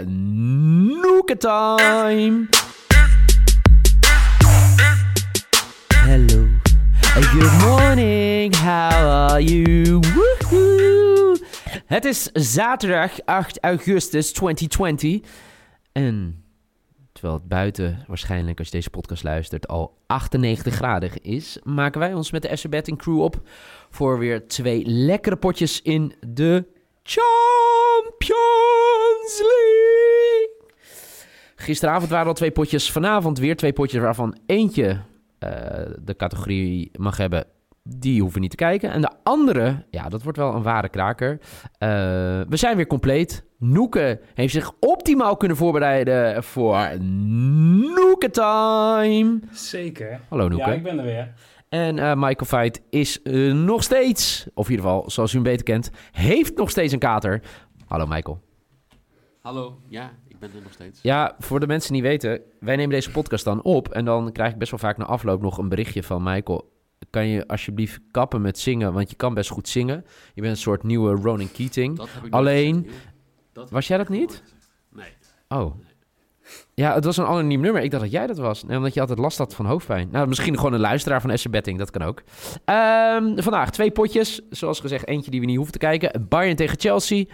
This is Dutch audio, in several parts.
Noeke time. Hello. Good morning. How are you? Woohoo. Het is zaterdag 8 augustus 2020. En terwijl het buiten waarschijnlijk als je deze podcast luistert al 98 graden is, maken wij ons met de SC Betting Crew op voor weer twee lekkere potjes in de Champions League. Gisteravond waren al twee potjes. Vanavond weer twee potjes waarvan eentje eh, de categorie mag hebben. Die hoeven niet te kijken. En de andere, ja, dat wordt wel een ware kraker. Eh, we zijn weer compleet. Noeke heeft zich optimaal kunnen voorbereiden voor Noeke Time. Zeker. Hallo Noeke. Ja, ik ben er weer. En eh, Michael Veit is eh, nog steeds, of in ieder geval zoals u hem beter kent, heeft nog steeds een kater. Hallo Michael. Hallo, ja, ik ben er nog steeds. Ja, voor de mensen die niet weten, wij nemen deze podcast dan op en dan krijg ik best wel vaak na afloop nog een berichtje van Michael. Kan je alsjeblieft kappen met zingen, want je kan best goed zingen. Je bent een soort nieuwe Ronan Keating. Dat heb ik Alleen-. Dat Was jij dat niet? Nee. Oh. Ja, het was een anoniem nummer. Ik dacht dat jij dat was. Nee, omdat je altijd last had van hoofdpijn. Nou, misschien gewoon een luisteraar van SC Betting. Dat kan ook. Ehm, vandaag twee potjes. Zoals gezegd, eentje die we niet hoeven te kijken. Bayern tegen Chelsea.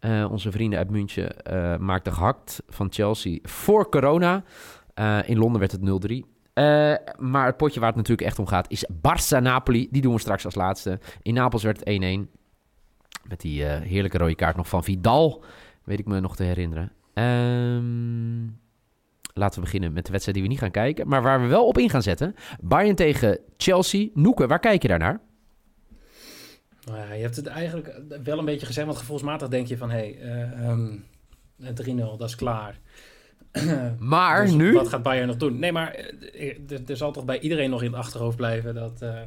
Eh, onze vrienden uit München eh maakten gehakt van Chelsea voor corona. Eh, in Londen werd het 0-3. Eh, maar het potje waar het natuurlijk echt om gaat is Barça-Napoli. Die doen we straks als laatste. In Napels werd het 1-1. Met die heerlijke rode kaart nog van Vidal. Weet ik me nog te herinneren. Ehm, laten we beginnen met de wedstrijd die we niet gaan kijken. Maar waar we wel op in gaan zetten. Bayern tegen Chelsea. Noeke, waar kijk je daar naar? Nou ja, je hebt het eigenlijk wel een beetje gezegd, want gevoelsmatig denk je van, hé, hey, eh, ehm, 3-0, dat is klaar. Maar Dus nu... Wat gaat Bayern nog doen? Nee, maar eh, er, zal toch bij iedereen nog in het achterhoofd blijven dat... eh,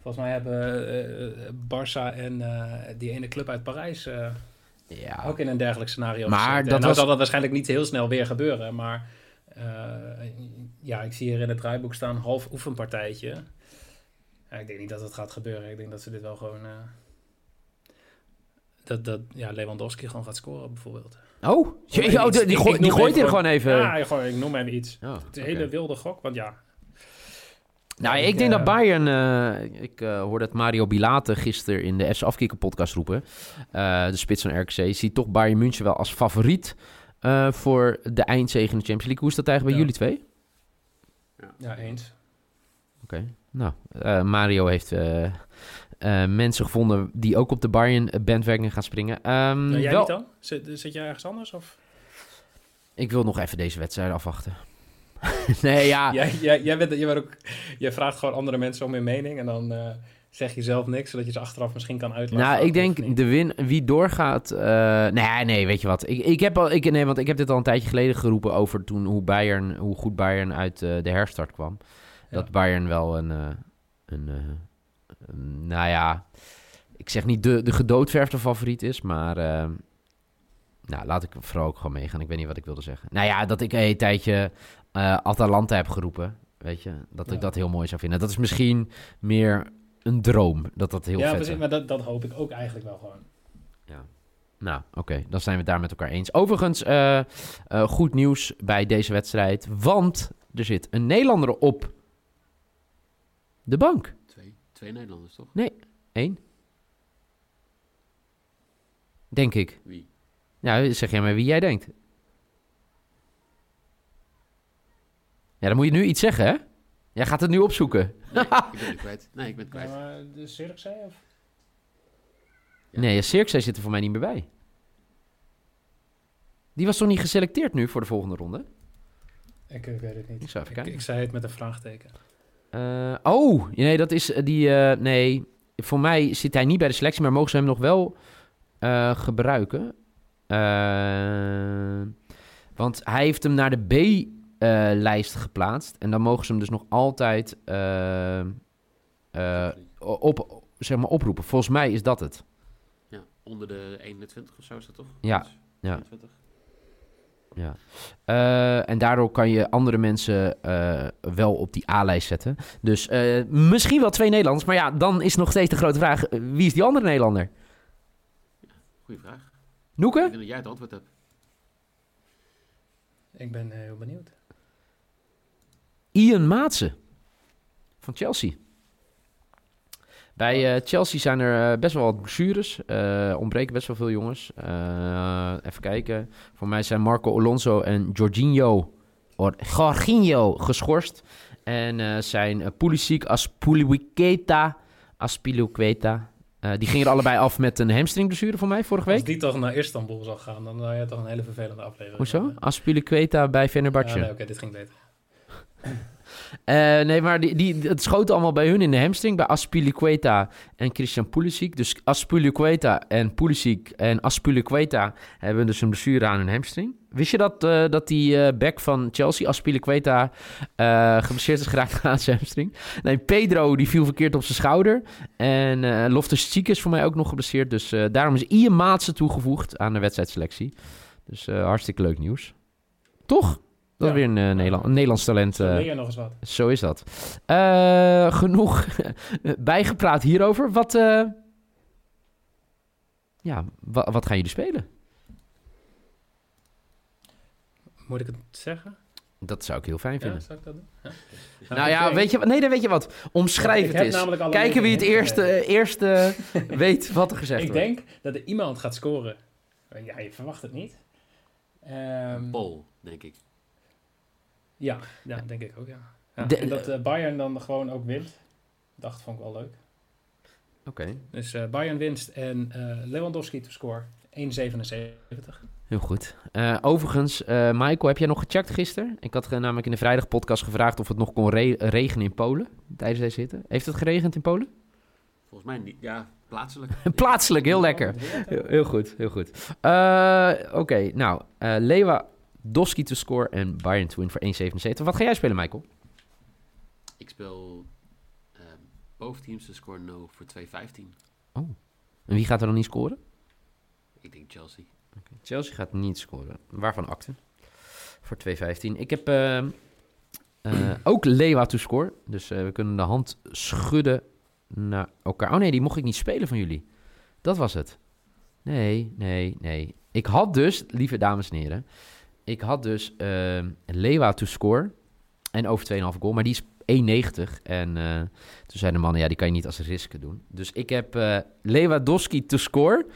volgens mij hebben eh, Barça en eh, die ene club uit Parijs eh, Ja, ook in een dergelijk scenario Maar. En dat nou was- zal dat waarschijnlijk niet heel snel weer gebeuren, maar... eh, ja, ik zie hier in het draaiboek staan half oefenpartijtje. Ja, ik denk niet dat het gaat gebeuren. Ik denk dat ze dit wel gewoon... eh, dat, dat ja, Lewandowski gewoon gaat scoren bijvoorbeeld. Oh, je- oh, die, die, Ik- gooi- ik die gooit even er gewoon even... Ja, ik noem even iets. Oh, Het is een hele wilde gok, want ja. Nou, ik, ik, denk eh, dat Bayern... eh, ik eh, hoorde het Mario Bilate gisteren in de FC Afkikker podcast roepen. Eh, de spits van RKC. Ziet toch Bayern München wel als favoriet eh, voor de eindzege in de Champions League. Hoe is dat eigenlijk bij jullie twee? Ja, eens. Oké. Nou, eh, Mario heeft eh, eh, mensen gevonden die ook op de Bayern bandwagon gaan springen. Ehm, Nou, jij wel, niet dan? Zit, zit jij ergens anders? Of? Ik wil nog even deze wedstrijd afwachten. nee, ja. Jij, jij, jij, bent, jij, bent ook, jij vraagt gewoon andere mensen om hun mening en dan eh, zeg je zelf niks, zodat je ze achteraf misschien kan uitleggen. Nou, ik denk de win, wie doorgaat. eh, nee, nee, weet je wat? Ik, ik heb al, ik, nee, want ik heb dit al een tijdje geleden geroepen over toen hoe Bayern, hoe goed Bayern uit eh, de herstart kwam. Dat. Bayern wel een, een, een- nou ja, ik zeg niet de, de gedoodverfde favoriet is, maar nou, laat ik vooral ook gewoon meegaan. Ik weet niet wat ik wilde zeggen. Nou ja, dat ik een tijdje eh, Atalanta heb geroepen, weet je, dat ik Ja. dat heel mooi zou vinden. Dat is misschien meer een droom, dat dat heel ja, vet is. maar dat, dat hoop ik ook eigenlijk wel gewoon. Nou, oké, dan zijn we het daar met elkaar eens. Overigens, eh, eh, goed nieuws bij deze wedstrijd, want er zit een Nederlander op de bank. Twee, twee Nederlanders, toch? Eén. Denk ik. Wie? Ja, zeg jij maar wie jij denkt. Ja, dan moet je nu iets zeggen, hè? Jij gaat het nu opzoeken. Nee, ik ben het kwijt. Nee, ik ben het kwijt. Maar de Zirkzee of? Ja. Nee, Cirkzee zit er voor mij niet meer bij. Die was toch niet geselecteerd nu voor de volgende ronde? Ik, ik weet het niet. Ik zou even kijken. ik zei het met een vraagteken. Eh, oh, nee, dat is eh, die. eh, nee, voor mij zit hij niet bij de selectie, maar mogen ze hem nog wel eh, gebruiken. Eh, Want hij heeft hem naar de B-lijst geplaatst. En dan mogen ze hem dus nog altijd eh, eh, op, zeg maar oproepen. Volgens mij is dat het. Ja, onder de 21 of zo is dat toch? Ja, Dus ja. 21. Ja. Eh, en daardoor kan je andere mensen wel op die A-lijst zetten. Dus misschien wel twee Nederlanders. Maar ja, dan is nog steeds de grote vraag: wie is die andere Nederlander? Goeie vraag. Ik Noeke? denk dat jij het antwoord hebt. Ik ben eh, heel benieuwd. Ian Maatsen van Chelsea. Bij eh, Chelsea zijn er eh, best wel wat blessures. Eh, ontbreken best wel veel jongens. Eh, even kijken. Voor mij zijn Marco Alonso en Jorginho, or, Jorginho geschorst. En eh, zijn uh, Pulisic, Aspilicueta, Aspilicueta. Eh, die gingen er allebei af met een hamstringblessure voor mij vorige Als week. die toch naar Istanbul zou gaan, dan zou je toch een hele vervelende aflevering Hoezo? Aspilicueta bij Fenerbahce. Ja, nee, oké, dit ging beter. Eh, nee, maar die, die, het schoot allemaal bij hun in de hamstring. Bij Aspilicueta en Christian Pulisic. Dus Aspilicueta en Pulisic en Aspilicueta hebben dus een blessure aan hun hamstring. Wist je dat, eh, dat die eh, back van Chelsea, Aspilicueta, geblesseerd is geraakt aan zijn hamstring? Nee, Pedro die viel verkeerd op zijn schouder. En eh Loftus-Cheek is voor mij ook nog geblesseerd. Dus daarom is Ian Maatsen toegevoegd aan de wedstrijdselectie. Dus hartstikke leuk nieuws. Toch? Dat is Ja. weer een, Nederland, een Nederlands talent. Zo leer je nog eens wat. zo is dat. Eh, genoeg bijgepraat hierover. Wat, eh, ja, wa- wat gaan jullie spelen? Moet ik het zeggen? Dat zou ik heel fijn Ja, vinden. zou ik dat doen? Ja. nou ja, weet je, wat- nee, dan weet je wat. Omschrijf Ik het eens. Kijken wie het eerste, eerste weet wat er gezegd Ik wordt. denk dat er iemand gaat scoren. Ja, je verwacht het niet. Ehm, Pol, denk ik. Ja, ja, denk ik ook, ja. ja. De- en dat eh, Bayern dan gewoon ook wint. Dacht, vond ik wel leuk. Oké, Dus eh, Bayern winst en eh, Lewandowski to score 1,77. heel goed. Eh, overigens, eh, Michael, heb jij nog gecheckt gisteren? Ik had namelijk in de vrijdagpodcast gevraagd of het nog kon re- regenen in Polen tijdens deze hitte. Heeft het geregend in Polen? Volgens mij niet. Ja, plaatselijk. Plaatselijk, heel lekker. Heel, heel goed, heel goed. Eh, Oké, nou, eh Lewa Doski to score en Bayern to win voor 1,77. Wat ga jij spelen, Michael? Ik speel ehm both teams te score no voor 2,15. En wie gaat er dan niet scoren? Ik denk Chelsea. Chelsea gaat niet scoren. Waarvan akte? Voor 2,15. Ik heb eh, eh, ook Lewa to score. Dus eh, we kunnen de hand schudden naar elkaar. Oh nee, die mocht ik niet spelen van jullie. Dat was het. Nee, nee, nee. Ik had dus, lieve dames en heren, ik had dus eh, Lewa to score en over 2,5 goal, maar die is 1,90. En eh, toen zeiden de mannen, ja, die kan je niet als risk doen. Dus ik heb eh Lewandowski to score,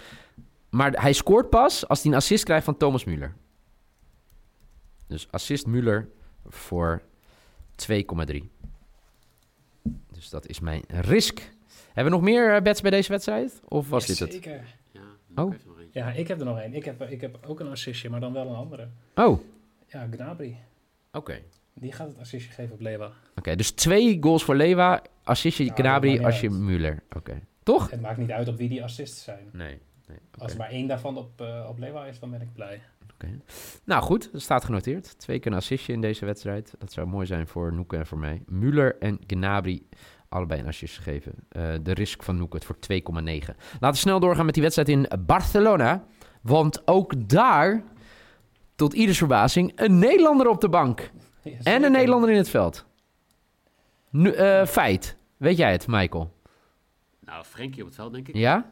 maar hij scoort pas als hij een assist krijgt van Thomas Müller. Dus assist Müller voor 2,3. Dus dat is mijn risk. Hebben we nog meer eh, bets bij deze wedstrijd? Of was dit het? Zeker. Ja, Oh. Ja, ik heb er nog één. Ik heb, ik heb ook een assistje, maar dan wel een andere. Oh, oké. Ja, Gnabry. Die gaat het assistje geven op Lewa. Oké, dus twee goals voor Lewa, assistje Nou, Gnabry, assistje. Müller. Oké. Toch? Het maakt niet uit op wie die assists zijn. Nee. nee. oké. Als er maar één daarvan op, eh, op Lewa is, dan ben ik blij. Nou goed, dat staat genoteerd. Twee keer een assistje in deze wedstrijd. Dat zou mooi zijn voor Noeke en voor mij. Müller en Gnabry allebei een assist geven. Eh, de risk van Noeke het voor 2,9. Laten we snel doorgaan met die wedstrijd in Barcelona. Want ook daar, tot ieders verbazing, een Nederlander op de bank. Ja, En een Nederlander in het veld. Nu, eh, feit. Weet jij het, Michael? Nou, Frenkie op het veld, denk ik. Ja?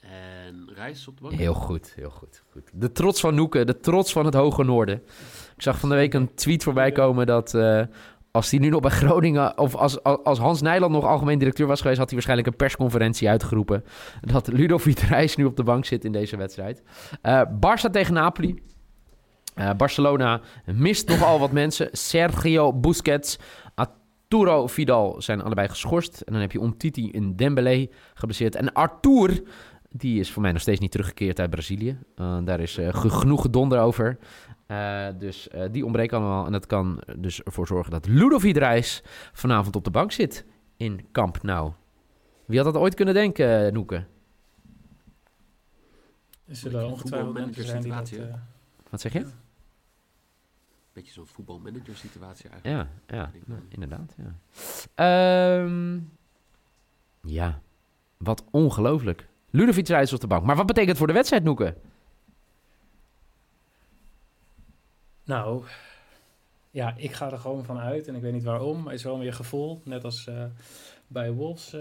En Reis op de bank. Heel goed, heel goed, goed. De trots van Noeke, de trots van het Hoge Noorden. Ik zag van de week een tweet voorbij komen dat eh, als hij nu nog bij Groningen... of als, als Hans Nijland nog algemeen directeur was geweest... had hij waarschijnlijk een persconferentie uitgeroepen... dat Ludovic Reis nu op de bank zit in deze wedstrijd. Eh Barça tegen Napoli. Eh, Barcelona mist nogal wat mensen. Sergio Busquets, Arturo Vidal zijn allebei geschorst. En dan heb je Umtiti in Dembélé geblesseerd. En Artur, die is voor mij nog steeds niet teruggekeerd uit Brazilië. Uh, daar is genoeg gedonder over. Uh, dus uh, die ontbreken allemaal. En dat kan dus ervoor zorgen dat Ludovic Reis vanavond op de bank zit in Camp Nou. Wie had dat ooit kunnen denken, Noeke? Er zullen ongetwijfeld dat... Uh, Wat zeg je? beetje zo'n voetbalmanager situatie eigenlijk. Ja, ja, nou, inderdaad. Ja. Ehm, ja, wat ongelooflijk. Ludovic rijdt op de bank. Maar wat betekent het voor de wedstrijd, Noeke? Nou, ja, ik ga er gewoon van uit. En ik weet niet waarom. Maar het is wel weer een gevoel. Net als eh, bij Wolves. eh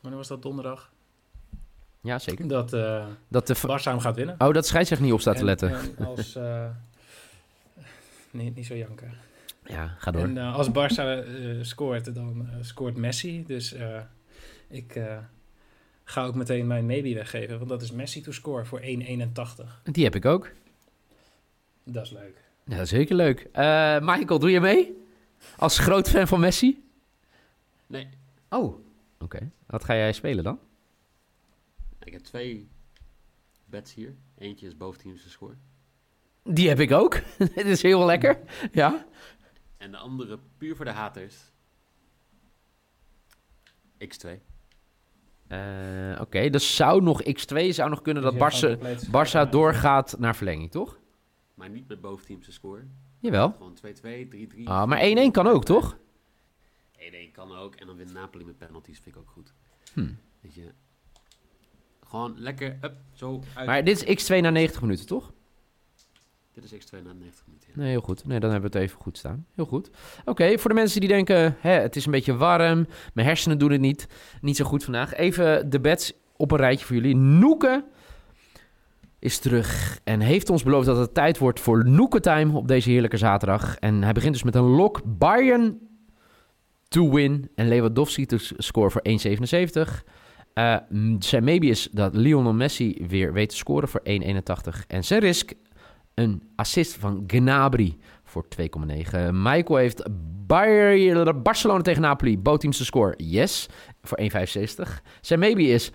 wanneer was dat donderdag? Ja, zeker. Dat eh Dat de hem gaat winnen. oh, dat scheidsrechter niet op staat te En- letten. En als... nee, niet zo janken. ja, ga door. En als Barça scoort, dan scoort Messi. Dus ik ga ook meteen mijn maybe weggeven. Want dat is Messi to score voor 1,81. Die heb ik ook. Dat is leuk. Ja, zeker leuk. Eh, Michael, doe je mee? Als groot fan van Messi? Nee, Oh, oké. Wat ga jij spelen dan? ik heb twee bets hier. Eentje is boventeamse score. Die heb ik ook. Dit is heel lekker. Ja. En de andere puur voor de haters. X2. Eh, oké, dus zou nog X2 zou nog kunnen dat Dus Barça, Barça doorgaat naar verlenging, toch? Maar niet met boventeamse score. Jawel. Gewoon 2-2, 3-3. Ah, maar 1-1 kan ook, toch? 1-1 kan ook. En dan wint Napoli met penalties. Vind ik ook goed. Hm. Weet je. Gewoon lekker up, zo uit. Maar dit is X2 na 90 minuten, toch? Dit is X2 na 90 minuten. ja. Nee, heel goed. Nee, dan hebben we het even goed staan. Heel goed. Oké, voor de mensen die denken, hè, het is een beetje warm, mijn hersenen doen het niet, niet zo goed vandaag. Even de bets op een rijtje voor jullie. Noeke is terug en heeft ons beloofd dat het tijd wordt voor Noeke Time op deze heerlijke zaterdag. En hij begint dus met een lock Bayern to win en Lewandowski to score voor 1,77. Eh, m, zijn maybe is dat Lionel Messi weer weet te scoren voor 1,81. En zijn risk een assist van Gnabry voor 2,9. Michael heeft Barcelona tegen Napoli. Bootteams te score. Yes. Voor 1,65. Zijn maybe is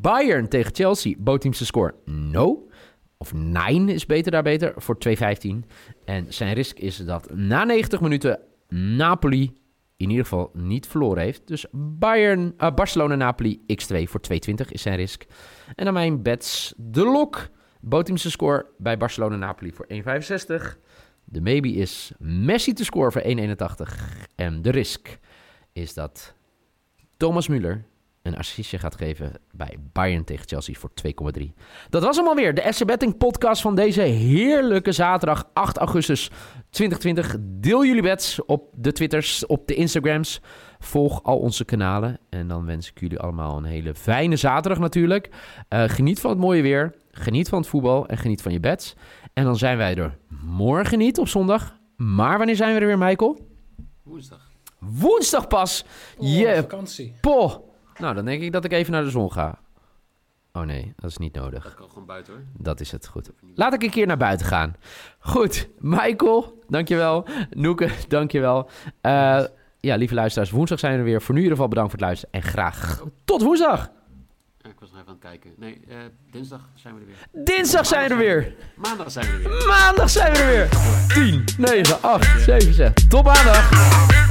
Bayern tegen Chelsea. Bootteams te score. No. Of 9 is beter daar beter. Voor 2,15. En zijn risk is dat na 90 minuten Napoli in ieder geval niet verloren heeft. Dus Bayern, eh, Barcelona-Napoli x2 voor 2,20 is zijn risk. En dan mijn bets. De lok. Botimse score bij Barcelona-Napoli voor 1,65. De maybe is Messi te score voor 1,81. En de risk is dat Thomas Müller een assistje gaat geven bij Bayern tegen Chelsea voor 2,3. Dat was hem alweer, de SC Betting podcast van deze heerlijke zaterdag 8 augustus 2020. Deel jullie bets op de Twitters, op de Instagrams. Volg al onze kanalen. En dan wens ik jullie allemaal een hele fijne zaterdag natuurlijk. Eh, geniet van het mooie weer. Geniet van het voetbal en geniet van je bets. En dan zijn wij er morgen niet op zondag. Maar wanneer zijn we er weer, Michael? Woensdag. Woensdag pas. Oh, Yeah, vakantie. poh. Nou, dan denk ik dat ik even naar de zon ga. Oh nee, dat is niet nodig. Dat kan gewoon buiten hoor. Dat is het goed. Laat ik een keer naar buiten gaan. Goed, Michael, dankjewel. Noeke, dankjewel. Eh ja, lieve luisteraars, woensdag zijn we er weer. Voor nu in ieder geval bedankt voor het luisteren. En graag tot woensdag. Ja, ik was nog even aan het kijken. Nee, eh, dinsdag zijn we er weer. Dinsdag zijn we er weer. Maandag zijn we er weer. Maandag zijn we er weer. 10, 9, 8, 7, 6. Tot maandag.